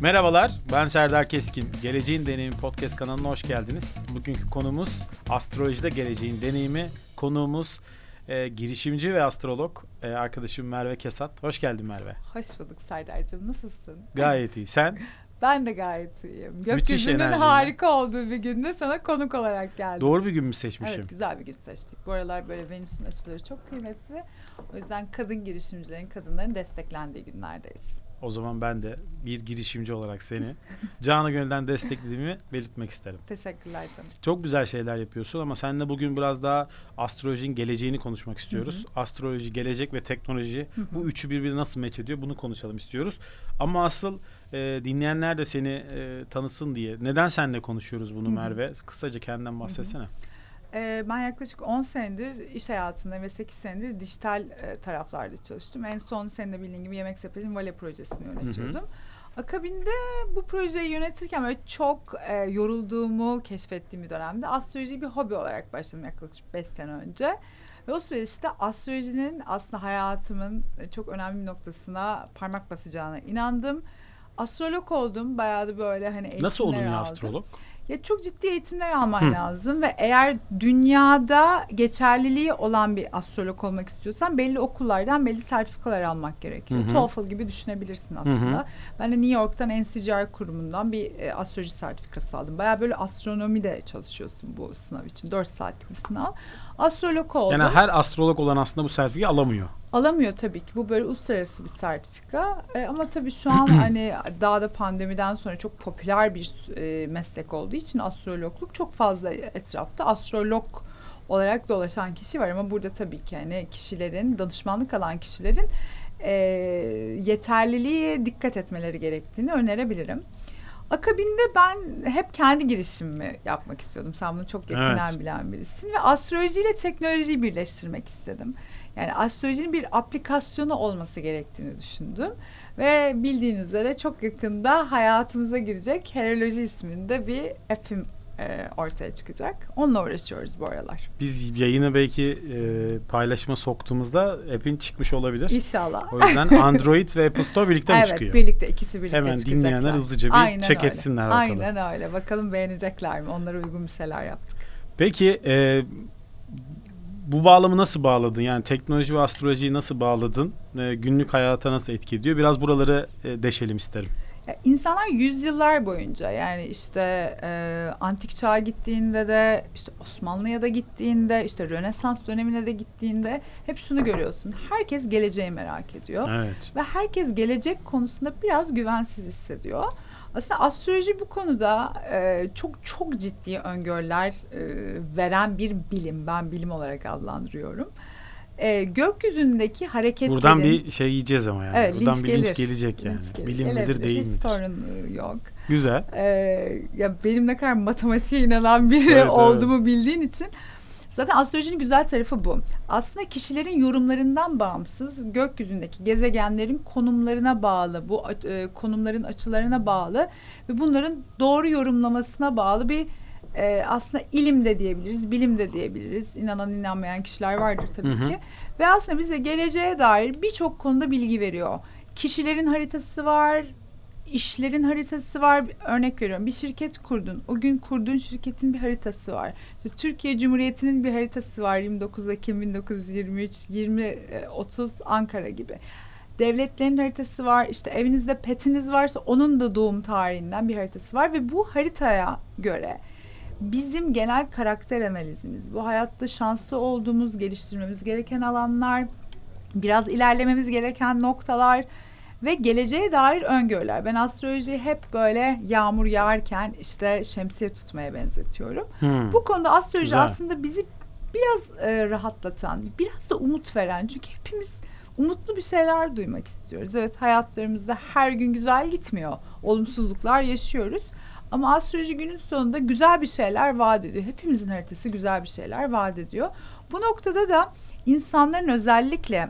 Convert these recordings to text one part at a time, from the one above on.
Merhabalar, ben Serdar Keskin. Geleceğin Deneyimi Podcast kanalına hoş geldiniz. Bugünkü konumuz astrolojide geleceğin deneyimi. Konuğumuz e, girişimci ve astrolog e, arkadaşım Merve Kesat. Hoş geldin Merve. Hoş bulduk Serdar'cığım. Nasılsın? Gayet iyi. Sen? Ben de gayet iyiyim. Gökyüzünün harika olduğu bir günde sana konuk olarak geldim. Doğru bir gün mü seçmişim? Evet güzel bir gün seçtik. Bu aralar böyle Venüs'ün açıları çok kıymetli. O yüzden kadın girişimcilerin, kadınların desteklendiği günlerdeyiz. O zaman ben de bir girişimci olarak seni canı gönülden desteklediğimi belirtmek isterim. Teşekkürler canım. Çok güzel şeyler yapıyorsun ama seninle bugün biraz daha astrolojinin geleceğini konuşmak istiyoruz. Hı hı. Astroloji, gelecek ve teknoloji hı hı. bu üçü birbirine nasıl meç ediyor bunu konuşalım istiyoruz. Ama asıl e, dinleyenler de seni e, tanısın diye. Neden seninle konuşuyoruz bunu hı hı. Merve? Kısaca kendinden bahsetsene. Hı hı. Ee, ben yaklaşık 10 senedir iş hayatında ve 8 senedir dijital e, taraflarda çalıştım. En son senin de bildiğin gibi Yemek Sepeti'nin Vale projesini yönetiyordum. Hı hı. Akabinde bu projeyi yönetirken böyle çok e, yorulduğumu keşfettiğim bir dönemde astrolojiyi bir hobi olarak başladım yaklaşık 5 sene önce. Ve o süreçte işte astrolojinin aslında hayatımın çok önemli bir noktasına parmak basacağına inandım. Astrolog oldum. Bayağı da böyle hani Nasıl oldun ya astrolog? Ya çok ciddi eğitimler alman Hı. lazım ve eğer dünyada geçerliliği olan bir astrolog olmak istiyorsan belli okullardan belli sertifikalar almak gerekiyor. Hı TOEFL gibi düşünebilirsin aslında. Hı Ben de New York'tan NCGR kurumundan bir e, astroloji sertifikası aldım. Baya böyle astronomi de çalışıyorsun bu sınav için. Dört saatlik bir sınav. Astrolog oldum. Yani her astrolog olan aslında bu sertifikayı alamıyor. Alamıyor tabii ki. Bu böyle uluslararası bir sertifika. E, ama tabii şu an hani daha da pandemiden sonra çok popüler bir e, meslek olduğu için astrologluk çok fazla etrafta astrolog olarak dolaşan kişi var ama burada tabii ki hani kişilerin danışmanlık alan kişilerin e, yeterliliğe dikkat etmeleri gerektiğini önerebilirim. Akabinde ben hep kendi girişimimi yapmak istiyordum. Sen bunu çok yakından evet. bilen birisin. Ve astrolojiyle teknolojiyi birleştirmek istedim. Yani astrolojinin bir aplikasyonu olması gerektiğini düşündüm. Ve bildiğin üzere çok yakında hayatımıza girecek Heroloji isminde bir app'im e, ortaya çıkacak. Onunla uğraşıyoruz bu aralar. Biz yayını belki e, paylaşıma soktuğumuzda app'in çıkmış olabilir. İnşallah. O yüzden Android ve Apple Store birlikte evet, mi çıkıyor? Evet birlikte ikisi birlikte Hemen çıkacaklar. dinleyenler hızlıca bir Aynen check öyle. etsinler bakalım. Aynen öyle. Bakalım beğenecekler mi? Onlara uygun bir şeyler yaptık. Peki e, bu bağlamı nasıl bağladın? Yani teknoloji ve astrolojiyi nasıl bağladın? E, günlük hayata nasıl etki ediyor? Biraz buraları e, deşelim isterim. Ya insanlar yüzyıllar boyunca yani işte e, antik çağa gittiğinde de işte Osmanlı'ya da gittiğinde işte Rönesans dönemine de gittiğinde hep şunu görüyorsun. Herkes geleceği merak ediyor. Evet. Ve herkes gelecek konusunda biraz güvensiz hissediyor. Aslında astroloji bu konuda e, çok çok ciddi öngörüler e, veren bir bilim. Ben bilim olarak adlandırıyorum. E, gökyüzündeki hareketlerin... Buradan bir şey yiyeceğiz ama yani. Evet, Buradan linç bir gelir. linç gelecek yani. Linç gelir. Bilim midir değil Hiç midir? sorun yok. Güzel. E, ya benim ne kadar matematiğe inanan biri evet, olduğumu evet. bildiğin için Zaten astrolojinin güzel tarafı bu. Aslında kişilerin yorumlarından bağımsız gökyüzündeki gezegenlerin konumlarına bağlı, bu e, konumların açılarına bağlı ve bunların doğru yorumlamasına bağlı bir e, aslında ilim de diyebiliriz, bilim de diyebiliriz. İnanan inanmayan kişiler vardır tabii hı hı. ki. Ve aslında bize geleceğe dair birçok konuda bilgi veriyor. Kişilerin haritası var, işlerin haritası var. Örnek veriyorum bir şirket kurdun. O gün kurduğun şirketin bir haritası var. İşte Türkiye Cumhuriyeti'nin bir haritası var. 29 Ekim 1923, 20 30 Ankara gibi. Devletlerin haritası var. İşte evinizde petiniz varsa onun da doğum tarihinden bir haritası var ve bu haritaya göre bizim genel karakter analizimiz, bu hayatta şanslı olduğumuz, geliştirmemiz gereken alanlar, biraz ilerlememiz gereken noktalar, ve geleceğe dair öngörüler. Ben astrolojiyi hep böyle yağmur yağarken işte şemsiye tutmaya benzetiyorum. Hmm. Bu konuda astroloji Güzel. aslında bizi biraz e, rahatlatan, biraz da umut veren. Çünkü hepimiz umutlu bir şeyler duymak istiyoruz. Evet hayatlarımızda her gün güzel gitmiyor. Olumsuzluklar yaşıyoruz. Ama astroloji günün sonunda güzel bir şeyler vaat ediyor. Hepimizin haritası güzel bir şeyler vaat ediyor. Bu noktada da insanların özellikle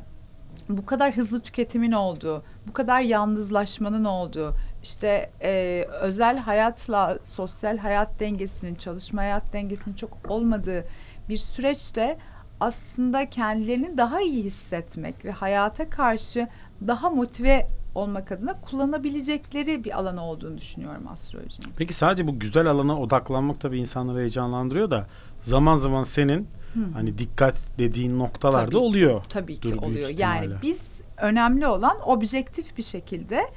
bu kadar hızlı tüketimin olduğu, bu kadar yalnızlaşmanın olduğu, işte e, özel hayatla sosyal hayat dengesinin, çalışma hayat dengesinin çok olmadığı bir süreçte aslında kendilerini daha iyi hissetmek ve hayata karşı daha motive olmak adına kullanabilecekleri bir alan olduğunu düşünüyorum astrolojinin. Peki sadece bu güzel alana odaklanmak tabii insanları heyecanlandırıyor da zaman zaman senin Hı. hani dikkat dediğin noktalarda tabii oluyor. Tabii ki oluyor. Yani biz önemli olan objektif bir şekilde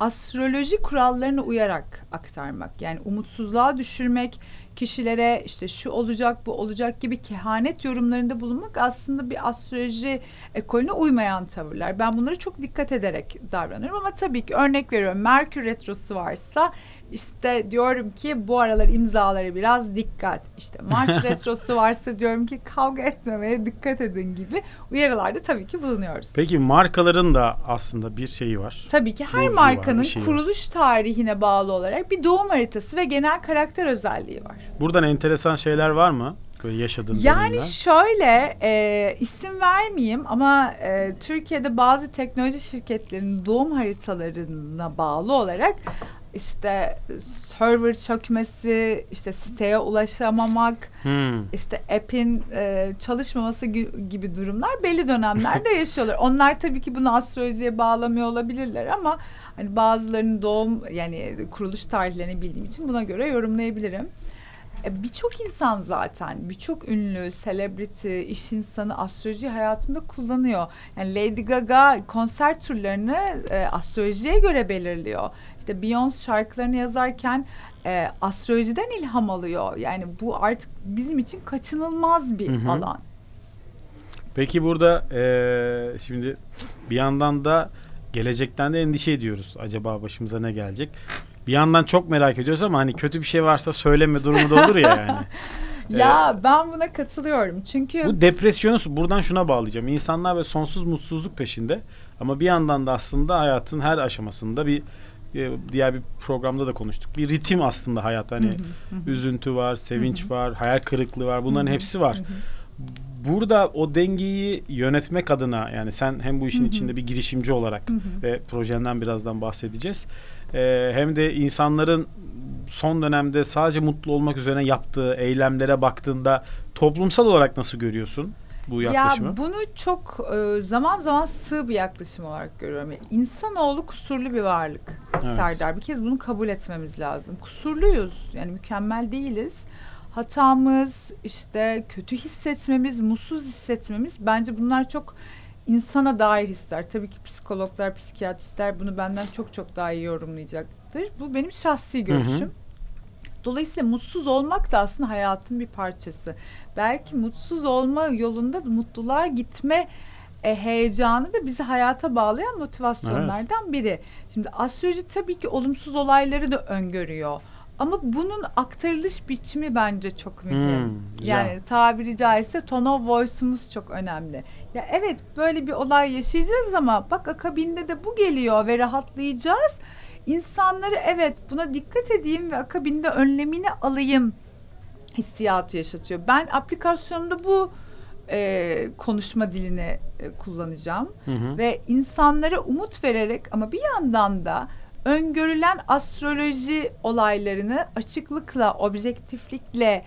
astroloji kurallarına uyarak aktarmak. Yani umutsuzluğa düşürmek, kişilere işte şu olacak bu olacak gibi kehanet yorumlarında bulunmak aslında bir astroloji ekolüne uymayan tavırlar. Ben bunları çok dikkat ederek davranıyorum ama tabii ki örnek veriyorum Merkür retrosu varsa işte diyorum ki bu aralar imzaları biraz dikkat. İşte Mars retrosu varsa diyorum ki kavga etmemeye dikkat edin gibi uyarılarda tabii ki bulunuyoruz. Peki markaların da aslında bir şeyi var. Tabii ki her Burcu markanın var, kuruluş var. tarihine bağlı olarak bir doğum haritası ve genel karakter özelliği var. Buradan enteresan şeyler var mı? Böyle yaşadığın Yani dönemden. şöyle e, isim vermeyeyim ama e, Türkiye'de bazı teknoloji şirketlerinin doğum haritalarına bağlı olarak işte server çökmesi, işte siteye ulaşamamak, hmm. işte app'in e, çalışmaması gibi durumlar belli dönemlerde yaşıyorlar. Onlar tabii ki bunu astrolojiye bağlamıyor olabilirler ama hani bazılarının doğum yani kuruluş tarihlerini bildiğim için buna göre yorumlayabilirim. E, birçok insan zaten, birçok ünlü, celebrity, iş insanı astroloji hayatında kullanıyor. Yani Lady Gaga konser turlarını e, astrolojiye göre belirliyor. İşte Beyoncé şarkılarını yazarken e, astrolojiden ilham alıyor. Yani bu artık bizim için kaçınılmaz bir Hı-hı. alan. Peki burada e, şimdi bir yandan da gelecekten de endişe ediyoruz. Acaba başımıza ne gelecek? Bir yandan çok merak ediyoruz ama hani kötü bir şey varsa söyleme durumu da olur ya yani. ya ee, ben buna katılıyorum çünkü bu depresyonu buradan şuna bağlayacağım. İnsanlar ve sonsuz mutsuzluk peşinde ama bir yandan da aslında hayatın her aşamasında bir e, diğer bir programda da konuştuk. Bir ritim aslında hayat. Hani üzüntü var, sevinç var, hayal kırıklığı var. Bunların hepsi var. Burada o dengeyi yönetmek adına yani sen hem bu işin içinde bir girişimci olarak ve projenden birazdan bahsedeceğiz. Ee, hem de insanların son dönemde sadece mutlu olmak üzerine yaptığı eylemlere baktığında toplumsal olarak nasıl görüyorsun? bu yaklaşımı? Ya bunu çok e, zaman zaman sığ bir yaklaşım olarak görüyorum. Yani insanoğlu kusurlu bir varlık evet. Serdar. Bir kez bunu kabul etmemiz lazım. Kusurluyuz. Yani mükemmel değiliz. Hatamız, işte kötü hissetmemiz, mutsuz hissetmemiz bence bunlar çok insana dair hisler. Tabii ki psikologlar, psikiyatristler bunu benden çok çok daha iyi yorumlayacaktır. Bu benim şahsi görüşüm. Hı hı. Dolayısıyla mutsuz olmak da aslında hayatın bir parçası. Belki mutsuz olma yolunda mutluluğa gitme e, heyecanı da bizi hayata bağlayan motivasyonlardan evet. biri. Şimdi astroloji tabii ki olumsuz olayları da öngörüyor. Ama bunun aktarılış biçimi bence çok mühim. Hmm, yani tabiri caizse tone of voice'umuz çok önemli. Ya evet böyle bir olay yaşayacağız ama bak akabinde de bu geliyor ve rahatlayacağız insanları evet buna dikkat edeyim ve akabinde önlemini alayım hissiyatı yaşatıyor. Ben aplikasyonumda bu e, konuşma dilini e, kullanacağım hı hı. ve insanlara umut vererek ama bir yandan da öngörülen astroloji olaylarını açıklıkla, objektiflikle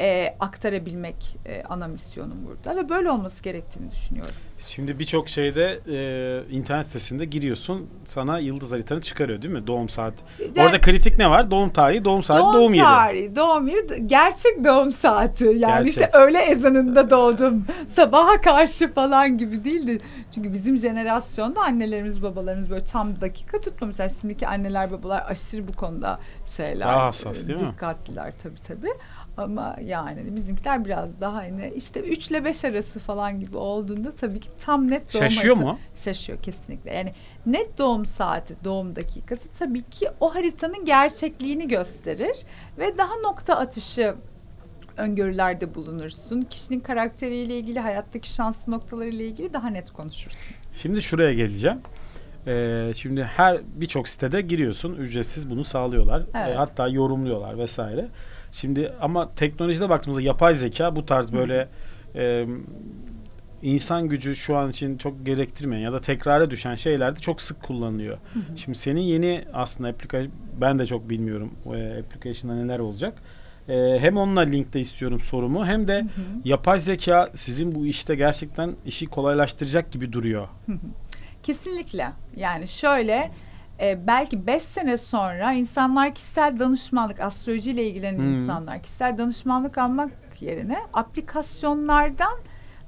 e, aktarabilmek e, ana misyonum burada ve böyle olması gerektiğini düşünüyorum. Şimdi birçok şeyde e, internet sitesinde giriyorsun sana yıldız haritanı çıkarıyor değil mi? Doğum saati. Yani, Orada kritik ne var? Doğum tarihi, doğum saati, doğum, doğum yeri. Doğum tarihi, doğum yeri, gerçek doğum saati. Yani gerçek. işte öğle ezanında doğdum. Sabaha karşı falan gibi değildi. Çünkü bizim jenerasyonda annelerimiz, babalarımız böyle tam dakika tutmamışlar. Şimdiki anneler, babalar aşırı bu konuda şeyler. Daha hassas değil mi? Dikkatliler tabii tabii. Ama yani bizimkiler biraz daha hani işte 3 ile 5 arası falan gibi olduğunda tabii ki tam net doğum Şaşıyor harita, mu? Şaşıyor kesinlikle. Yani net doğum saati, doğum dakikası tabii ki o haritanın gerçekliğini gösterir ve daha nokta atışı öngörülerde bulunursun. Kişinin karakteriyle ilgili, hayattaki şans noktalarıyla ilgili daha net konuşursun. Şimdi şuraya geleceğim. Ee, şimdi her birçok sitede giriyorsun, ücretsiz bunu sağlıyorlar. Evet. E, hatta yorumluyorlar vesaire. Şimdi ama teknolojide baktığımızda yapay zeka bu tarz böyle e, insan gücü şu an için çok gerektirmeyen ya da tekrara düşen şeylerde çok sık kullanılıyor. Hı hı. Şimdi senin yeni aslında application ben de çok bilmiyorum e, application'da neler olacak. E, hem onunla linkte istiyorum sorumu hem de hı hı. yapay zeka sizin bu işte gerçekten işi kolaylaştıracak gibi duruyor. Hı hı. Kesinlikle. Yani şöyle e, belki 5 sene sonra insanlar kişisel danışmanlık, astrolojiyle ilgilenen Hmm. insanlar kişisel danışmanlık almak yerine aplikasyonlardan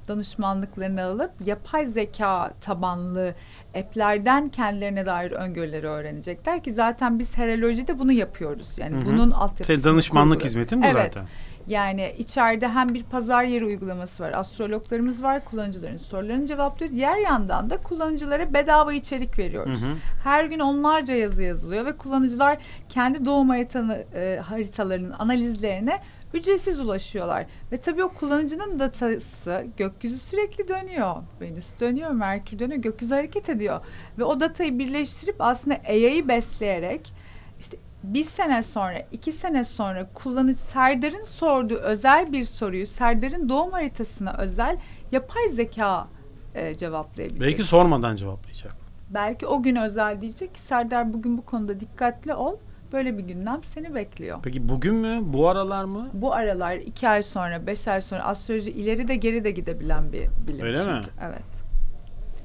danışmanlıklarını alıp yapay zeka tabanlı app'lerden kendilerine dair öngörüleri öğrenecekler ki zaten biz herolojide bunu yapıyoruz. Yani Hı hı. bunun altyapısını Senin danışmanlık kurguluyoruz. hizmetin bu Evet. zaten. Yani içeride hem bir pazar yeri uygulaması var, astrologlarımız var, kullanıcıların sorularını cevaplıyor. Diğer yandan da kullanıcılara bedava içerik veriyoruz. Hı hı. Her gün onlarca yazı yazılıyor ve kullanıcılar kendi doğum haritanı, e, haritalarının analizlerine ücretsiz ulaşıyorlar. Ve tabii o kullanıcının datası gökyüzü sürekli dönüyor. Venüs dönüyor, Merkür dönüyor, gökyüzü hareket ediyor. Ve o datayı birleştirip aslında AI'yi besleyerek işte bir sene sonra, iki sene sonra kullanıcı Serdar'ın sorduğu özel bir soruyu Serdar'ın doğum haritasına özel yapay zeka e, cevaplayabilecek. Belki sormadan cevaplayacak. Belki o gün özel diyecek ki Serdar bugün bu konuda dikkatli ol. Böyle bir gündem seni bekliyor. Peki bugün mü? Bu aralar mı? Bu aralar iki ay sonra, beş ay sonra astroloji ileri de geri de gidebilen bir bilim. Öyle mi? çünkü. Evet.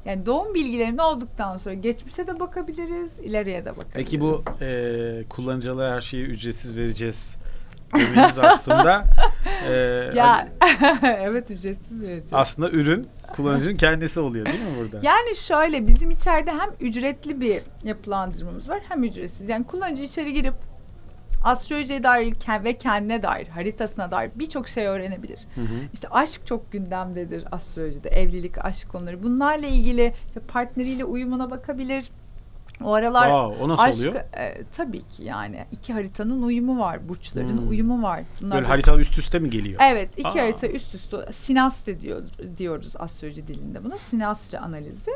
Yani doğum bilgilerini olduktan sonra geçmişe de bakabiliriz, ileriye de bakabiliriz. Peki bu e, kullanıcılara her şeyi ücretsiz vereceğiz demeniz aslında e, Ya evet ücretsiz vereceğiz. aslında ürün kullanıcının kendisi oluyor değil mi burada? Yani şöyle bizim içeride hem ücretli bir yapılandırmamız var hem ücretsiz. Yani kullanıcı içeri girip astrolojiye dair ve kendine dair, haritasına dair birçok şey öğrenebilir. Hı hı. İşte aşk çok gündemdedir astrolojide. Evlilik, aşk konuları. Bunlarla ilgili işte partneriyle uyumuna bakabilir. O aralar Wow, o nasıl aşk oluyor? e, tabii ki yani iki haritanın uyumu var, burçların Hmm. uyumu var. Bunlar Böyle haritalar üst üste mi geliyor? Evet, iki Aa. harita üst üste sinastri diyor, diyoruz astroloji dilinde buna. Sinastri analizi.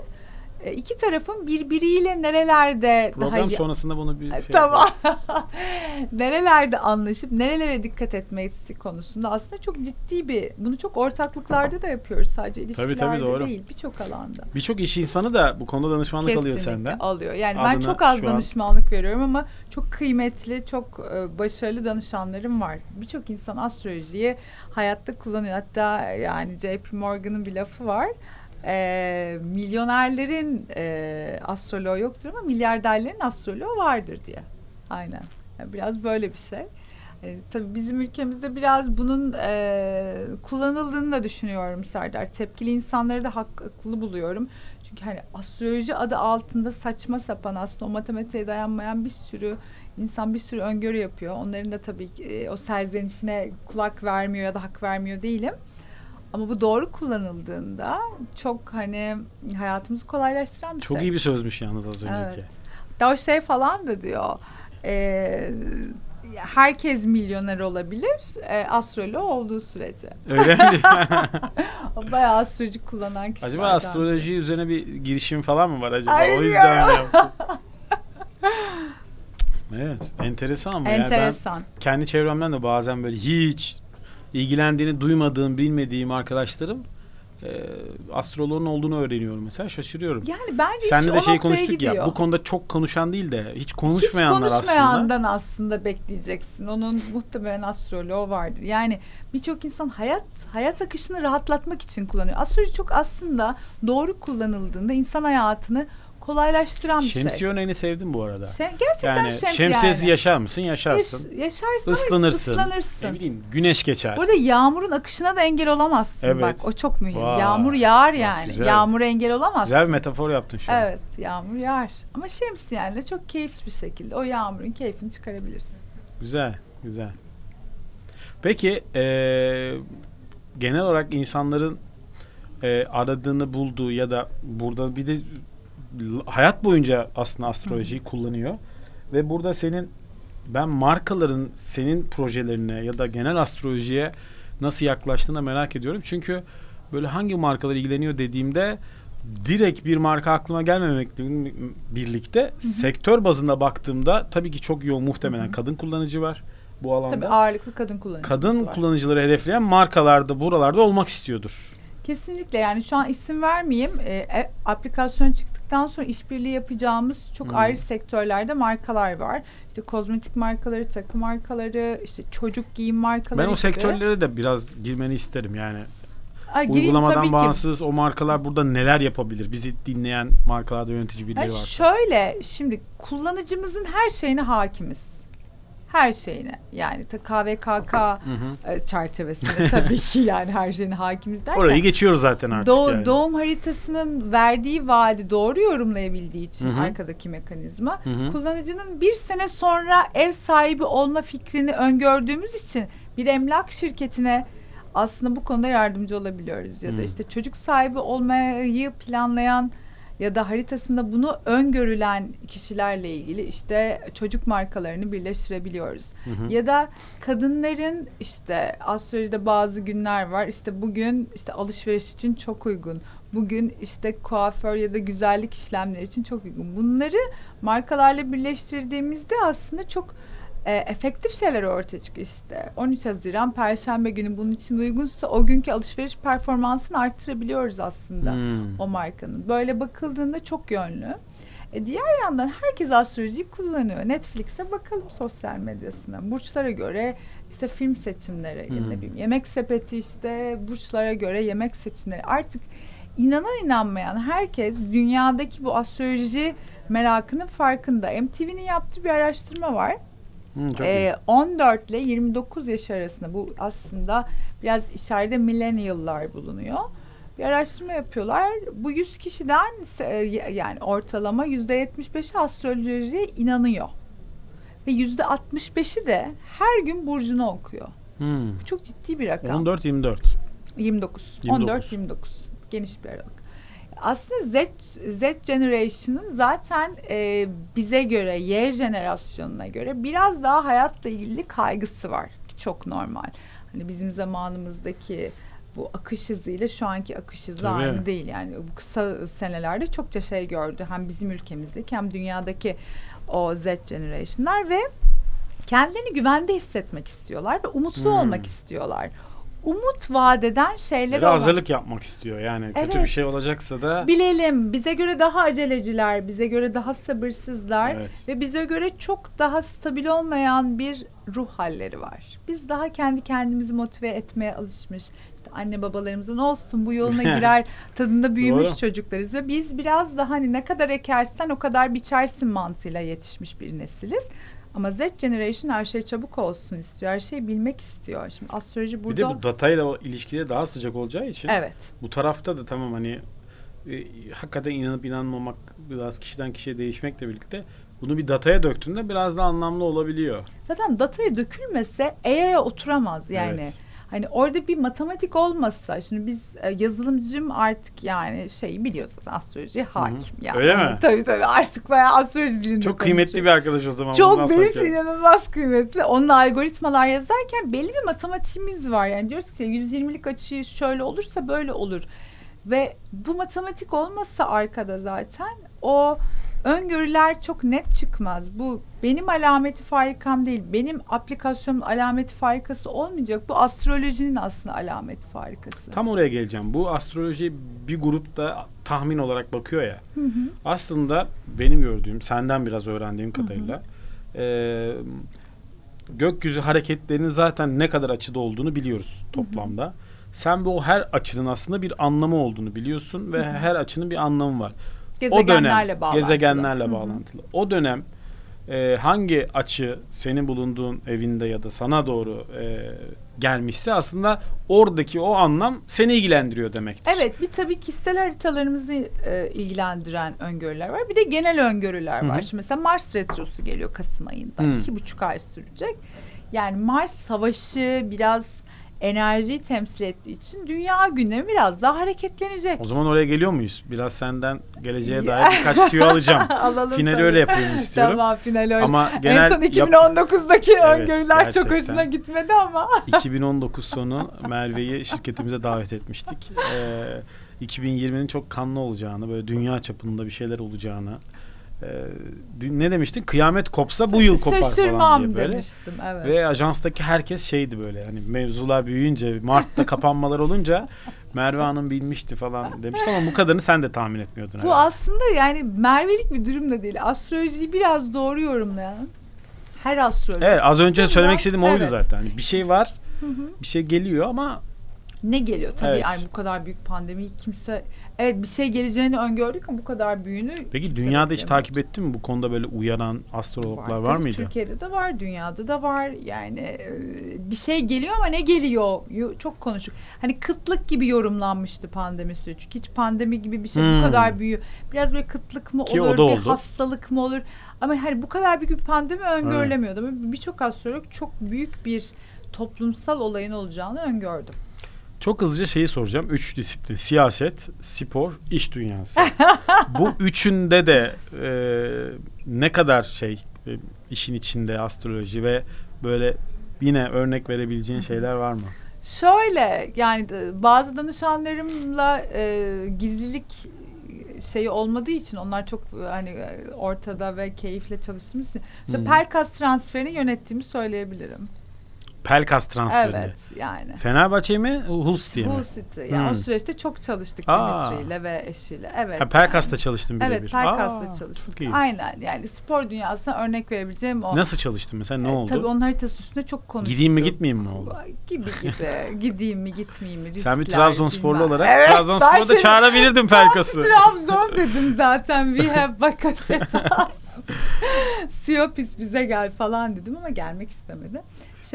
E, iki tarafın birbiriyle nerelerde daha Program iyi sonrasında bunu bir şey tamam. nerelerde anlaşıp nerelere dikkat etmesi konusunda aslında çok ciddi bir bunu çok ortaklıklarda da yapıyoruz sadece ilişkilerde tabii, doğru. değil birçok alanda. Birçok iş insanı da bu konuda danışmanlık alıyor Kesinlikle senden. alıyor. Yani ben çok az şu an- danışmanlık veriyorum ama çok kıymetli, çok e, başarılı danışanlarım var. Birçok insan astrolojiyi hayatta kullanıyor. Hatta yani JP Morgan'ın bir lafı var. E, milyonerlerin e, astroloğu yoktur ama milyarderlerin astroloğu vardır diye. Aynen. Yani biraz böyle bir şey. E, tabii bizim ülkemizde biraz bunun e, kullanıldığını da düşünüyorum Serdar. Tepkili insanları da haklı buluyorum. Çünkü hani astroloji adı altında saçma sapan aslında o matematiğe dayanmayan bir sürü insan bir sürü öngörü yapıyor. Onların da tabii ki e, o serzenişine kulak vermiyor ya da hak vermiyor değilim. Ama bu doğru kullanıldığında çok hani hayatımızı kolaylaştıran bir Çok şey. iyi bir sözmüş yalnız az önceki. Evet. Daha o şey falan da diyor. E, herkes milyoner olabilir e, astroloğu olduğu sürece. Öyle mi? Bayağı astroloji kullanan kişilerden. acaba astroloji üzerine bir girişim falan mı var acaba? Ay o yüzden mi? Evet, enteresan ama yani ben Enteresan. kendi çevremden de bazen böyle hiç ilgilendiğini duymadığım, bilmediğim arkadaşlarım e, astroloğun olduğunu öğreniyorum mesela şaşırıyorum. Yani bence Seninle iş de şey konuştuk gidiyor. ya bu konuda çok konuşan değil de hiç Hiç konuşmayanlar aslında. konuşmayandan aslında. bekleyeceksin. Onun muhtemelen astroloğu vardır. Yani birçok insan hayat hayat akışını rahatlatmak için kullanıyor. Astroloji çok aslında doğru kullanıldığında insan hayatını kolaylaştıran bir Şemsiye şey. örneğini sevdim bu arada. Şey, gerçekten Yani şemsiye şemsiyesiz yani. yaşar mısın? Yaşarsın. Yaş- yaşarsın ama Islanırsın. ıslanırsın. Ne bileyim güneş geçer. Burada yağmurun akışına da engel olamazsın. Evet. Bak o çok mühim. Vay, Yağmur yağar yani. güzel. Yağmura engel olamazsın. Güzel bir metafor yaptın şu an. Evet yağmur yağar. Ama şemsiyenle çok keyifli bir şekilde o yağmurun keyfini çıkarabilirsin. Güzel, güzel. Peki eee, genel olarak insanların eee, aradığını bulduğu ya da burada bir de hayat boyunca aslında astrolojiyi kullanıyor ve burada senin ben markaların senin projelerine ya da genel astrolojiye nasıl yaklaştığını merak ediyorum. Çünkü böyle hangi markalar ilgileniyor dediğimde direkt bir marka aklıma gelmemekle birlikte sektör bazında baktığımda tabii ki çok yoğun muhtemelen Hı hı. kadın kullanıcı var bu alanda. Tabii ağırlıklı kadın kullanıcımız kadın var. kullanıcıları hedefleyen markalarda buralarda olmak istiyordur. Kesinlikle yani şu an isim vermeyeyim. Ee, e, aplikasyon çıktıktan sonra işbirliği yapacağımız çok Hmm. ayrı sektörlerde markalar var. İşte kozmetik markaları, takı markaları, işte çocuk giyim markaları Ben o gibi. sektörlere de biraz girmeni isterim yani. Ay, Uygulamadan tabii ki. bağımsız o markalar burada neler yapabilir? Bizi dinleyen markalarda yönetici birileri Ay, varsa. şöyle şimdi kullanıcımızın her şeyine hakimiz. Her şeyine. Yani KVKK e, çerçevesinde tabii ki yani her şeyine hakimiz derken. Orayı geçiyoruz zaten artık Doğ- yani. Doğum haritasının verdiği vaadi doğru yorumlayabildiği için Hı hı. arkadaki mekanizma Hı hı. kullanıcının bir sene sonra ev sahibi olma fikrini öngördüğümüz için bir emlak şirketine aslında bu konuda yardımcı olabiliyoruz ya da Hı. işte çocuk sahibi olmayı planlayan ya da haritasında bunu öngörülen kişilerle ilgili işte çocuk markalarını birleştirebiliyoruz. Hı hı. Ya da kadınların işte astrolojide bazı günler var. İşte bugün işte alışveriş için çok uygun. Bugün işte kuaför ya da güzellik işlemleri için çok uygun. Bunları markalarla birleştirdiğimizde aslında çok e, efektif şeyler ortaya çıkıyor işte. 13 Haziran Perşembe günü bunun için uygunsa o günkü alışveriş performansını artırabiliyoruz aslında Hmm. o markanın. Böyle bakıldığında çok yönlü. E diğer yandan herkes astrolojiyi kullanıyor. Netflix'e bakalım sosyal medyasına. Burçlara göre işte film seçimleri, Hmm. ne bileyim yemek sepeti işte burçlara göre yemek seçimleri. Artık inanan inanmayan herkes dünyadaki bu astroloji merakının farkında. MTV'nin yaptığı bir araştırma var. Hı, iyi. Ee, 14 ile 29 yaş arasında bu aslında biraz içeride millennial'lar bulunuyor. Bir araştırma yapıyorlar. Bu 100 kişiden e, yani ortalama %75'i astrolojiye inanıyor. Ve %65'i de her gün burcunu okuyor. Hmm. Bu çok ciddi bir rakam. 14 24. 29. 29. 14 29. Geniş bir aralık. Aslında Z Z generation'ın zaten e, bize göre Y jenerasyonuna göre biraz daha hayatla ilgili kaygısı var. Ki Çok normal. Hani bizim zamanımızdaki bu akış hızıyla şu anki akış hızı Tabii. aynı değil. Yani bu kısa senelerde çokça şey gördü. Hem bizim ülkemizdeki hem dünyadaki o Z generation'lar ve kendilerini güvende hissetmek istiyorlar ve umutlu Hmm. olmak istiyorlar. Umut vadeden şeyler Böyle hazırlık yapmak istiyor yani. Kötü Evet. bir şey olacaksa da Bilelim bize göre daha aceleciler, bize göre daha sabırsızlar Evet. ve bize göre çok daha stabil olmayan bir ruh halleri var. Biz daha kendi kendimizi motive etmeye alışmış. İşte anne babalarımızın olsun bu yoluna girer tadında büyümüş Doğru. çocuklarız ve biz biraz daha hani ne kadar ekersen o kadar biçersin mantığıyla yetişmiş bir nesiliz. Ama Z Generation her şey çabuk olsun istiyor. Her şeyi bilmek istiyor. Şimdi astroloji bir burada... de bu datayla ilişkide daha sıcak olacağı için Evet. bu tarafta da tamam hani e, hakikaten inanıp inanmamak biraz kişiden kişiye değişmekle birlikte bunu bir dataya döktüğünde biraz da anlamlı olabiliyor. Zaten dataya dökülmese AI'ye oturamaz yani. Evet. Hani orada bir matematik olmasa şimdi biz e, yazılımcım artık yani şeyi biliyoruz zaten astroloji hakim. Yani. Öyle mi? Tabii tabii artık bayağı astroloji dilinde Çok kıymetli bir arkadaş o zaman. Çok benim için inanılmaz kıymetli. Onun algoritmalar yazarken belli bir matematiğimiz var. Yani diyoruz ki 120'lik açı şöyle olursa böyle olur. Ve bu matematik olmasa arkada zaten o öngörüler çok net çıkmaz. Bu benim alameti farikam değil. Benim aplikasyonun alameti farikası olmayacak. Bu astrolojinin aslında alameti farikası. Tam oraya geleceğim. Bu astroloji bir grupta tahmin olarak bakıyor ya. Hı hı. Aslında benim gördüğüm, senden biraz öğrendiğim kadarıyla eee, gökyüzü hareketlerinin zaten ne kadar açıda olduğunu biliyoruz toplamda. Sen bu her açının aslında bir anlamı olduğunu biliyorsun ve her açının bir anlamı var. Gezegenlerle o dönem, bağlantılı. Gezegenlerle Hı hı. bağlantılı. O dönem e, hangi açı senin bulunduğun evinde ya da sana doğru e, gelmişse aslında oradaki o anlam seni ilgilendiriyor demektir. Evet bir tabii kişisel haritalarımızı e, ilgilendiren öngörüler var. Bir de genel öngörüler Hı var. Şimdi mesela Mars retrosu geliyor Kasım ayında. Hı. iki buçuk ay sürecek. Yani Mars savaşı biraz enerjiyi temsil ettiği için dünya gündemi biraz daha hareketlenecek. O zaman oraya geliyor muyuz? Biraz senden geleceğe dair birkaç tüyo alacağım. Alalım Finali tabii. öyle yapayım istiyorum. Tamam final öyle. Ama genel en son yap- 2019'daki Evet, öngörüler çok gerçekten. hoşuna gitmedi ama. 2019 sonu Merve'yi şirketimize davet etmiştik. Ee, 2020'nin çok kanlı olacağını, böyle dünya çapında bir şeyler olacağını. E, dün- ne demiştin? Kıyamet kopsa bu yıl kopar falan Şaşırmam diye böyle. demiştim evet. Ve ajanstaki herkes şeydi böyle hani mevzular büyüyünce Mart'ta kapanmalar olunca Merve Hanım bilmişti falan demişti ama bu kadarını sen de tahmin etmiyordun. Bu herhalde. aslında yani Merve'lik bir durum da değil. Astrolojiyi biraz doğru yorumlayan her astrolog. Evet az önce Bundan- söylemek istediğim oydu evet. zaten. Hani bir şey var, Hı hı. bir şey geliyor ama ne geliyor? Tabii Evet. yani bu kadar büyük pandemi kimse evet bir şey geleceğini öngördük ama bu kadar büyüğünü Peki dünyada hiç takip ettin mi bu konuda böyle uyaran astrologlar var, Tabii mıydı? Türkiye'de de var, dünyada da var. Yani e, bir şey geliyor ama ne geliyor? Yo- Çok konuştuk. Hani kıtlık gibi yorumlanmıştı pandemi süreci. Çünkü hiç pandemi gibi bir şey Hmm. bu kadar büyüyor. Biraz böyle kıtlık mı Ki olur, bir oldu. hastalık mı olur? Ama hani bu kadar büyük bir pandemi öngörülemiyordu. Ama Birçok astrolog çok büyük bir toplumsal olayın olacağını öngördü. Çok hızlıca şeyi soracağım. Üç disiplin. Siyaset, spor, iş dünyası. Bu üçünde de e, ne kadar şey e, işin içinde astroloji ve böyle yine örnek verebileceğin şeyler var mı? Şöyle yani bazı danışanlarımla e, gizlilik şeyi olmadığı için onlar çok e, hani e, ortada ve keyifle çalıştığımız için Hmm. Pelkas transferini yönettiğimi söyleyebilirim. Pelkas transferi. Evet yani. Fenerbahçe mi? Huls diye mi? Hull City. Yani o Hmm. süreçte çok çalıştık Aa. Dimitri ile ve eşiyle. Evet. Ha, Pelkas'ta yani. çalıştın birebir. Evet, Pelkas'ta Aa, iyi. Aynen yani spor dünyasına örnek verebileceğim o. Nasıl çalıştın mesela? Ne E, oldu? Tabii onun haritası üstünde çok konuştuk. Gideyim mi gitmeyeyim mi oldu? Gibi gibi. Gideyim mi gitmeyeyim mi? Sen bir riskler, Trabzonsporlu olarak Evet, Trabzonspor'a da çağırabilirdim Pelkas'ı. Trabzon dedim zaten. We have Bakasetas. Siopis bize gel falan dedim ama gelmek istemedi.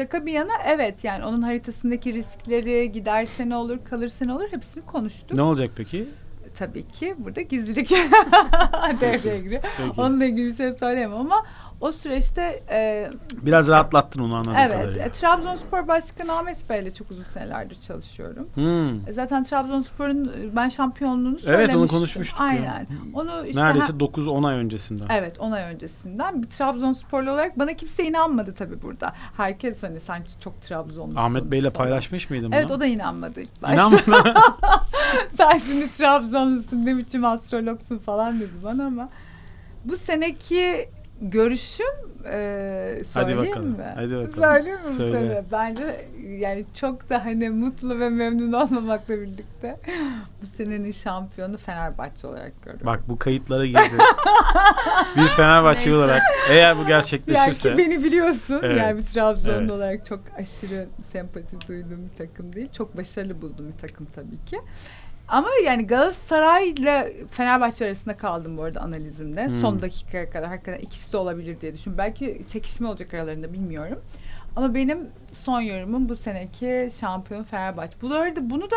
Şaka bir yana evet yani onun haritasındaki riskleri giderse ne olur kalırsa ne olur hepsini konuştuk. ne olacak peki? Tabii ki burada gizlilik devreye giriyor. Onunla ilgili bir şey söyleyemem ama o süreçte e, Biraz rahatlattın onu anladığım evet kadarıyla. e, Trabzonspor Başkanı Ahmet Bey ile çok uzun senelerdir çalışıyorum. Hmm. E, Zaten Trabzonspor'un ben şampiyonluğunu söylemiştim. Evet onu konuşmuştuk. Aynen. Onu işte Neredeyse ha- 9-10 ay öncesinden. Evet 10 ay öncesinden bir Trabzonsporlu olarak bana kimse inanmadı tabii burada. Herkes hani sanki çok Trabzonlusun. Ahmet Bey'le paylaşmış mıydın Evet o da inanmadı ilk başta. İnanmadı. Sen şimdi Trabzonlusun ne biçim astrologsun falan dedi bana ama bu seneki görüşüm e, söyleyeyim bakalım, mi? hadi bakalım. Söyleyeyim mi Söyle. sene? Bence yani çok da hani mutlu ve memnun olmamakla birlikte bu senenin şampiyonu Fenerbahçe olarak görüyorum. Bak bu kayıtlara girdi. bir Fenerbahçe olarak eğer bu Yani gerçekleşirse ki beni biliyorsun. Evet, Yani bir Trabzonlu evet. olarak çok aşırı sempati duyduğum bir takım değil. Çok başarılı bulduğum bir takım tabii ki. Ama yani Galatasaray ile Fenerbahçe arasında kaldım bu arada analizimde. Hmm. Son dakikaya kadar hakikaten ikisi de olabilir diye düşünüyorum. Belki çekişme olacak aralarında bilmiyorum. Ama benim son yorumum bu seneki şampiyon Fenerbahçe. Bu arada bunu da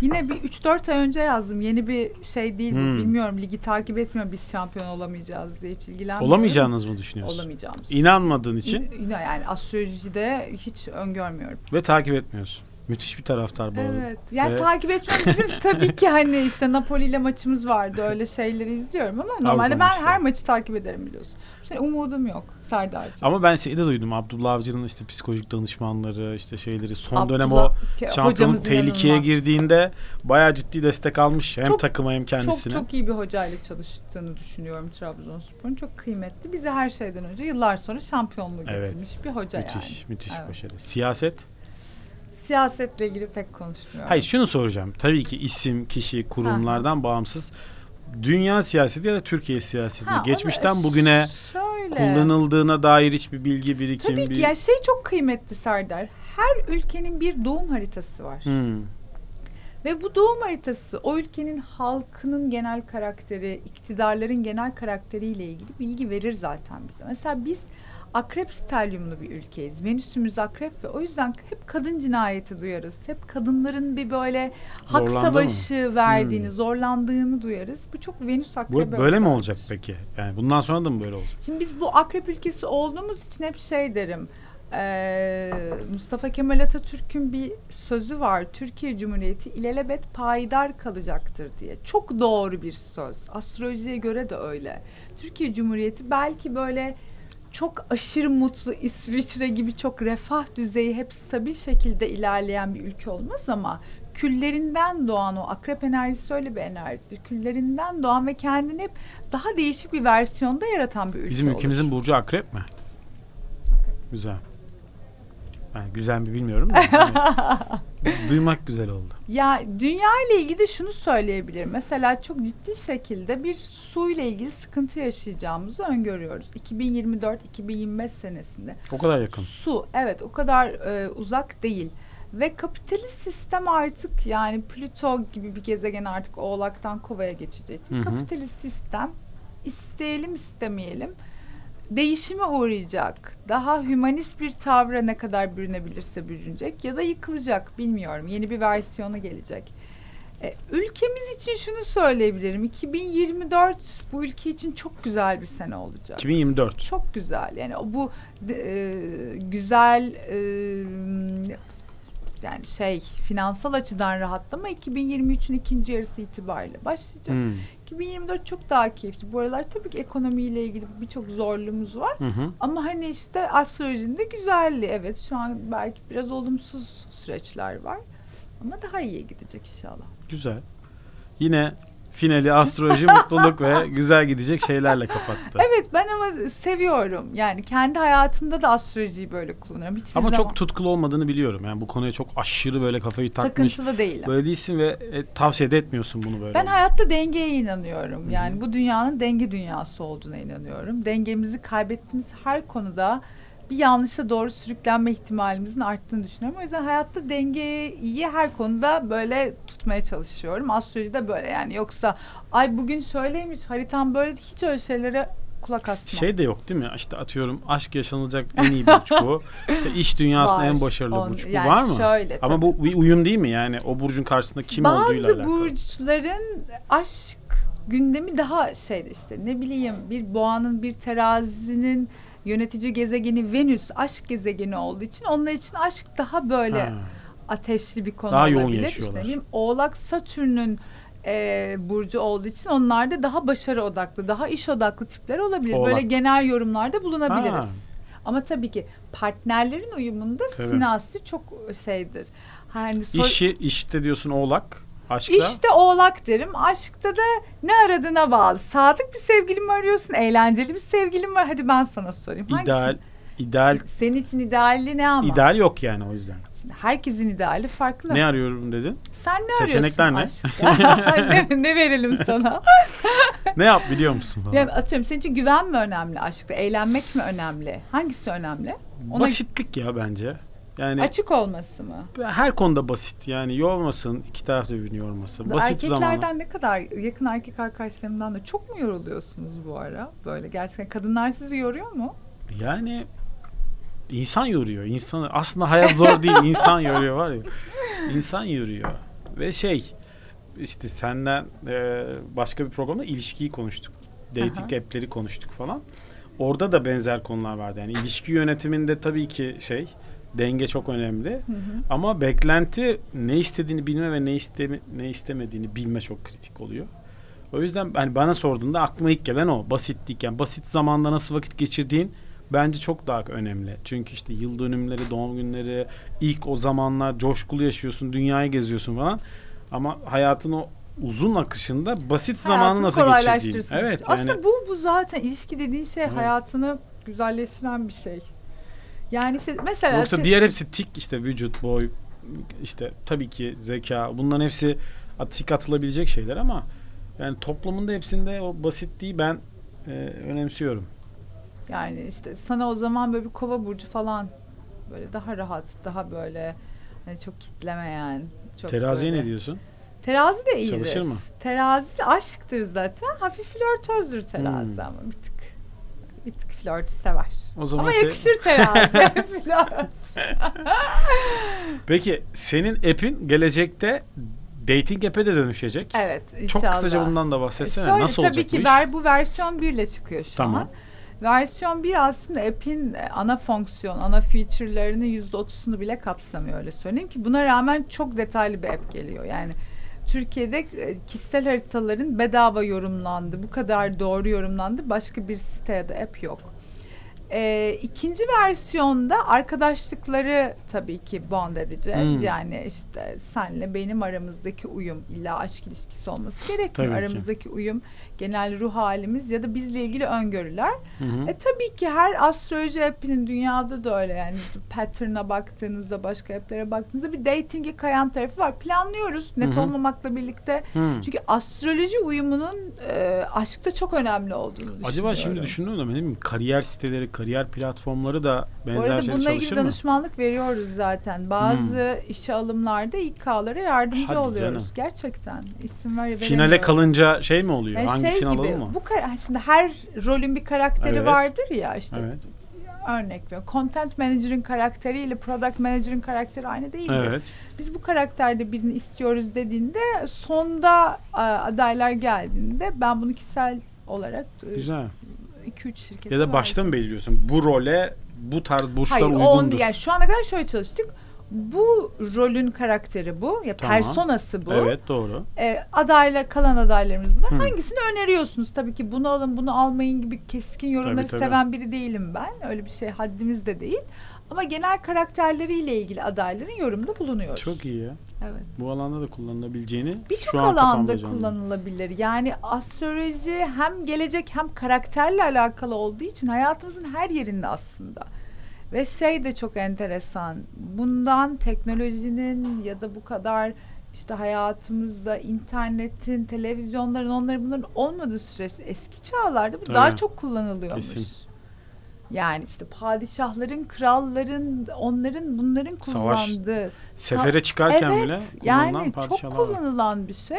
yine bir 3-4 ay önce yazdım. Yeni bir şey değil. Hmm. Bilmiyorum ligi takip etmiyorum biz şampiyon olamayacağız diye hiç ilgilenmiyorum. olamayacağınızı mı düşünüyorsun? Olamayacağımız. İnanmadığın için İn- yani astrolojide hiç öngörmüyorum. ve takip etmiyorsun. Müthiş bir taraftar bu. Evet. Yani Ve- takip etmem. Tabii ki hani işte Napoli ile maçımız vardı. Öyle şeyleri izliyorum ama normalde ben maçları. her maçı takip ederim biliyorsun. Şey umudum yok Serdar'cığım. Ama ben şeyi de duydum. Abdullah Avcı'nın işte psikolojik danışmanları işte şeyleri son Abdullah- dönem o hocamız tehlikeye inanılmaz. girdiğinde bayağı ciddi destek almış hem Çok- takıma hem kendisine. Çok çok iyi bir hocayla çalıştığını düşünüyorum Trabzonspor'un. Çok kıymetli. Bize her şeyden önce yıllar sonra şampiyonluğu Evet. getirmiş bir hoca müthiş, yani. müthiş Evet. başarı. Siyaset? Siyasetle ilgili pek konuşmuyorum. Hayır şunu soracağım. Tabii ki isim, kişi, kurumlardan bağımsız. Dünya siyaseti ya da Türkiye siyaseti. Ha, Geçmişten bugüne Şöyle. kullanıldığına dair hiçbir bilgi birikim Tabii bir... ki ya şey çok kıymetli Serdar. Her ülkenin bir doğum haritası var. Hmm. Ve bu doğum haritası o ülkenin halkının genel karakteri, iktidarların genel karakteriyle ilgili bilgi verir zaten bize. Mesela biz akrep stelyumlu bir ülkeyiz. Venüsümüz akrep ve o yüzden hep kadın cinayeti duyarız. Hep kadınların bir böyle hak Zorlandı mı? savaşı verdiğini, Hmm. zorlandığını duyarız. Bu çok Venüs Bu akrebe böyle mi olacak peki? Yani bundan sonra da mı böyle olacak? Şimdi biz bu akrep ülkesi olduğumuz için hep şey derim. eee, Mustafa Kemal Atatürk'ün bir sözü var. Türkiye Cumhuriyeti ilelebet payidar kalacaktır diye. Çok doğru bir söz. Astrolojiye göre de öyle. Türkiye Cumhuriyeti belki böyle çok aşırı mutlu İsviçre gibi çok refah düzeyi hep stabil şekilde ilerleyen bir ülke olmaz ama küllerinden doğan o akrep enerjisi öyle bir enerjidir. Küllerinden doğan ve kendini hep daha değişik bir versiyonda yaratan bir ülke Bizim olur. ülkemizin burcu akrep mi? Güzel. Ben güzel mi bilmiyorum da. hani duymak güzel oldu. Ya dünya ile ilgili de şunu söyleyebilirim. Mesela çok ciddi şekilde bir su ile ilgili sıkıntı yaşayacağımızı öngörüyoruz. 2024-2025 senesinde. O kadar yakın. Su evet o kadar e, uzak değil. Ve kapitalist sistem artık yani Plüto gibi bir gezegen artık Oğlak'tan Kova'ya geçeceği için Hı hı. kapitalist sistem isteyelim istemeyelim değişime uğrayacak. Daha hümanist bir tavra ne kadar bürünebilirse bürünecek ya da yıkılacak bilmiyorum. Yeni bir versiyonu gelecek. E, ülkemiz için şunu söyleyebilirim. 2024 bu ülke için çok güzel bir sene olacak. 2024. Çok güzel. Yani bu e, güzel e, yani şey finansal açıdan rahatlama 2023'ün ikinci yarısı itibariyle başlayacak. Hmm. 2024 çok daha keyifli. Bu aralar tabii ki ekonomiyle ilgili birçok zorluğumuz var. Hı hı. Ama hani işte astrolojinin de güzelliği. Evet şu an belki biraz olumsuz süreçler var. Ama daha iyiye gidecek inşallah. Güzel. Yine finali astroloji, mutluluk ve güzel gidecek şeylerle kapattı. Evet ben ama seviyorum. Yani kendi hayatımda da astrolojiyi böyle kullanıyorum. Hiçbir Ama zaman çok tutkulu olmadığını biliyorum. Yani bu konuya çok aşırı böyle kafayı takmış. takıntılı değilim. Böyle değilsin ve e, tavsiye de etmiyorsun bunu böyle. Ben hayatta dengeye inanıyorum. Yani bu dünyanın denge dünyası olduğuna inanıyorum. Dengemizi kaybettiğimiz her konuda bir yanlışa doğru sürüklenme ihtimalimizin arttığını düşünüyorum. O yüzden hayatta dengeyi her konuda böyle tutmaya çalışıyorum. Astrolojide böyle yani. Yoksa ay bugün şöyleymiş haritam böyle hiç öyle şeylere kulak asmam. Şey de yok değil mi? İşte atıyorum aşk yaşanılacak en iyi burç bu. İşte iş dünyasında Var. en başarılı On- burç bu yani var mı? Şöyle, Ama tabii. bu bir uyum değil mi? Yani o burcun karşısında kim Bazı olduğuyla alakalı. burçların aşk gündemi daha şeydi işte ne bileyim bir boğanın bir terazinin yönetici gezegeni Venüs aşk gezegeni olduğu için onlar için aşk daha böyle Ha. ateşli bir konu Daha yoğun olabilir. yaşıyorlar. İşte Oğlak Satürn'ün e, burcu olduğu için onlar da daha başarı odaklı, daha iş odaklı tipler olabilir. Oğlak. Böyle genel yorumlarda bulunabiliriz. Ha. Ama tabii ki partnerlerin uyumunda Tabii. sinastri çok şeydir. Hani sor- İşi, işte diyorsun oğlak. Aşkta. işte oğlak derim. Aşkta da ne aradığına bağlı. Sadık bir sevgili mi arıyorsun? Eğlenceli bir sevgili mi var? Hadi ben sana sorayım. Hangisi? ideal ideal Senin için idealli ne ama? ideal yok yani o yüzden. Şimdi herkesin ideali farklı. Ne arıyorum dedin? Sen ne Seçenekler arıyorsun ne? aşkta? ne, ne verelim sana? ne yap biliyor musun? falan? yani atıyorum senin için güven mi önemli aşkta? Eğlenmek mi önemli? Hangisi önemli? Ona Basitlik ya bence. Yani açık olması mı? her konuda basit. Yani yormasın, iki taraf da birbirini yormasın. Basit Erkeklerden zamanı. ne kadar yakın erkek arkadaşlarımdan da çok mu yoruluyorsunuz bu ara? Böyle gerçekten kadınlar sizi yoruyor mu? Yani insan yoruyor. İnsanı aslında hayat zor değil. insan yoruyor var ya. İnsan yoruyor. Ve şey işte senden e, başka bir programda ilişkiyi konuştuk. Dating Aha. app'leri konuştuk falan. Orada da benzer konular vardı. Yani ilişki yönetiminde tabii ki şey denge çok önemli. Hı hı. Ama beklenti ne istediğini bilme ve ne isteme, ne istemediğini bilme çok kritik oluyor. O yüzden hani bana sorduğunda aklıma ilk gelen o basitlik yani basit zamanda nasıl vakit geçirdiğin bence çok daha önemli. Çünkü işte yıl dönümleri, doğum günleri, ilk o zamanlar coşkulu yaşıyorsun, dünyayı geziyorsun falan. Ama hayatın o uzun akışında basit zamanı nasıl geçirdiğin. Evet Aslında yani bu bu zaten ilişki dediğin şey hayatını güzelleştiren bir şey. Yani işte mesela yoksa siz- diğer hepsi tik işte vücut, boy, işte tabii ki zeka bunların hepsi tik atılabilecek şeyler ama yani toplumunda hepsinde o basitliği ben e, önemsiyorum. yani işte sana o zaman böyle bir kova burcu falan böyle daha rahat, daha böyle hani çok kitlemeyen. Çok Teraziye böyle- ne diyorsun? Terazi de iyidir. Çalışır mı? Terazi aşktır zaten. Hafif flörtözdür terazi Hmm. ama bir tık flört sever. O zaman Ama şey- yakışır terazi. flört. Peki senin app'in gelecekte dating app'e de dönüşecek. Evet inşallah. Çok kısaca bundan da bahsetsene. Şöyle, Nasıl tabii olacak ki bu iş? ver, bu versiyon 1 ile çıkıyor şu Tamam. an. Versiyon 1 aslında app'in e, ana fonksiyon, ana feature'larını %30'unu bile kapsamıyor öyle söyleyeyim ki buna rağmen çok detaylı bir app geliyor. Yani Türkiye'de e, kişisel haritaların bedava yorumlandı, bu kadar doğru yorumlandı başka bir site ya da app yok. E, ikinci versiyonda arkadaşlıkları tabii ki bond edeceğiz. Hmm. Yani işte senle benim aramızdaki uyum illa aşk ilişkisi olması gerekmiyor. Tabii ki. Aramızdaki uyum, genel ruh halimiz ya da bizle ilgili öngörüler. Hı hı. E tabii ki her astroloji app'inin dünyada da öyle yani pattern'a baktığınızda başka app'lere baktığınızda bir dating'e kayan tarafı var. Planlıyoruz net Hı hı. olmamakla birlikte. Hı. Çünkü astroloji uyumunun e, aşkta çok önemli olduğunu düşünüyorum. Acaba şimdi düşündüm de ne bileyim kariyer siteleri, kariyer platformları da Bu benzer arada şey bununla ilgili çalışır mı? danışmanlık veriyoruz zaten. Bazı işe alımlarda İK'lara yardımcı Hadi oluyoruz. canım. Gerçekten. İsim ver Finale kalınca şey mi oluyor? Yani Hangisini şey gibi? Bu şimdi her rolün bir karakteri Evet. vardır ya işte. Evet. Örnek veriyorum. Content Manager'ın karakteriyle Product Manager'ın karakteri aynı değil. Evet. Biz bu karakterde birini istiyoruz dediğinde sonda adaylar geldiğinde ben bunu kişisel olarak Güzel. 2-3 şirkete Ya da baştan mı belirliyorsun? Bu role bu tarz burçlar Hayır uygundur. on, yani şu ana kadar şöyle çalıştık. Bu rolün karakteri bu. Ya Tamam. personası bu. Evet doğru. E, adayla kalan adaylarımız bunlar. Hı. Hangisini öneriyorsunuz? Tabii ki bunu alın bunu almayın gibi keskin yorumları Tabii, tabii. seven biri değilim ben. Öyle bir şey haddimiz de değil. Ama genel karakterleriyle ilgili adayların yorumda bulunuyoruz. Çok iyi ya. Evet. Bu alanda da kullanılabileceğini Birçok şu an alanda kullanılabilir. Yani astroloji hem gelecek hem karakterle alakalı olduğu için hayatımızın her yerinde aslında. Ve şey de çok enteresan. Bundan teknolojinin ya da bu kadar işte hayatımızda internetin, televizyonların, onların bunların olmadığı süreç eski çağlarda bu Tabii. daha çok kullanılıyormuş. Kesin. Yani işte padişahların, kralların, onların bunların Savaş kullandığı Sefere çıkarken evet, bile kullanılan yani çok kullanılan bir şey.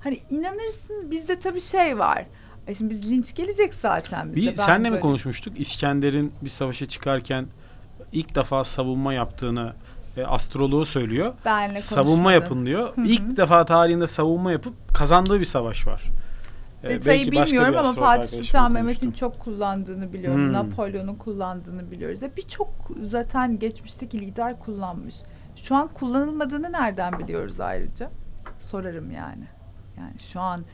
Hani inanırsın bizde tabii şey var. E şimdi biz linç gelecek zaten bize. Bir, Ben senle mi böyle- konuşmuştuk? İskender'in bir savaşa çıkarken ilk defa savunma yaptığını e, astroloğu söylüyor. Benle savunma yapın diyor. Hı hı. İlk defa tarihinde savunma yapıp kazandığı bir savaş var. E, Detayı belki bilmiyorum ama Fatih Sultan Mehmet'in çok kullandığını biliyorum. Hmm. Napolyon'un kullandığını biliyoruz. Birçok zaten geçmişteki lider kullanmış. Şu an kullanılmadığını nereden biliyoruz ayrıca? Sorarım yani. Yani şu an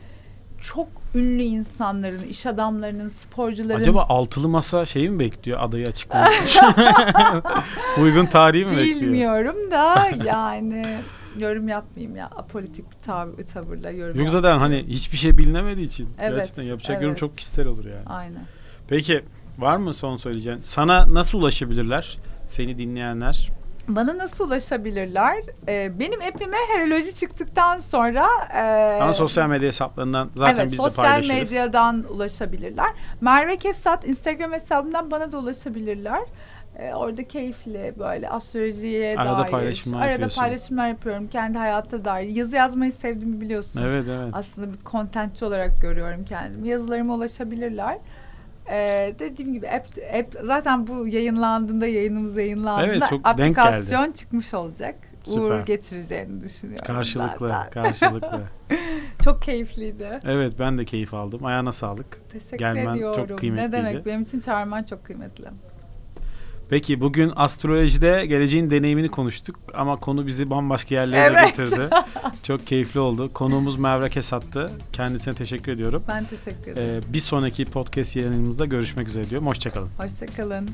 çok ünlü insanların, iş adamlarının, sporcuların Acaba altılı masa şeyi mi bekliyor adayı açıklamak? Uygun tarihi mi bekliyor? Bilmiyorum da yani yorum yapmayayım ya. Apolitik bir tab- tavırla yorum Yok zaten hani hiçbir şey bilinemediği için Evet, gerçekten yapacak yorum evet. çok kişisel olur yani. Aynen. Peki var mı son söyleyeceğin? Sana nasıl ulaşabilirler seni dinleyenler? Bana nasıl ulaşabilirler? Ee, benim app'ime heroloji çıktıktan sonra e, Ama sosyal medya hesaplarından zaten evet, biz de sosyal paylaşırız. medyadan ulaşabilirler. Merve Kesat Instagram hesabından bana da ulaşabilirler. Ee, orada keyifli böyle astrolojiye Arada dair. paylaşımlar arada yapıyorsun. paylaşımlar yapıyorum. Kendi hayatta dair. Yazı yazmayı sevdiğimi biliyorsun. Evet evet. Aslında bir kontentçi olarak görüyorum kendimi. Yazılarıma ulaşabilirler. Ee, dediğim gibi app, app zaten bu yayınlandığında yayınımız yayınlandığında Evet, çok denk geldi. aplikasyon çıkmış olacak. Süper. Uğur getireceğini düşünüyorum. Karşılıklı, zaten. karşılıklı. Çok keyifliydi. Evet ben de keyif aldım. Ayağına sağlık. Teşekkür Gelmen çok ediyorum. kıymetliydi. Ne demek? Benim için çağırman çok kıymetli. Peki bugün astrolojide geleceğin deneyimini konuştuk ama konu bizi bambaşka yerlere Evet. getirdi. çok keyifli oldu. Konuğumuz Merve Kesat'tı. Kendisine teşekkür ediyorum. Ben teşekkür ederim. Ee, bir sonraki podcast yayınımızda görüşmek üzere diyorum. Hoşçakalın. Hoşçakalın.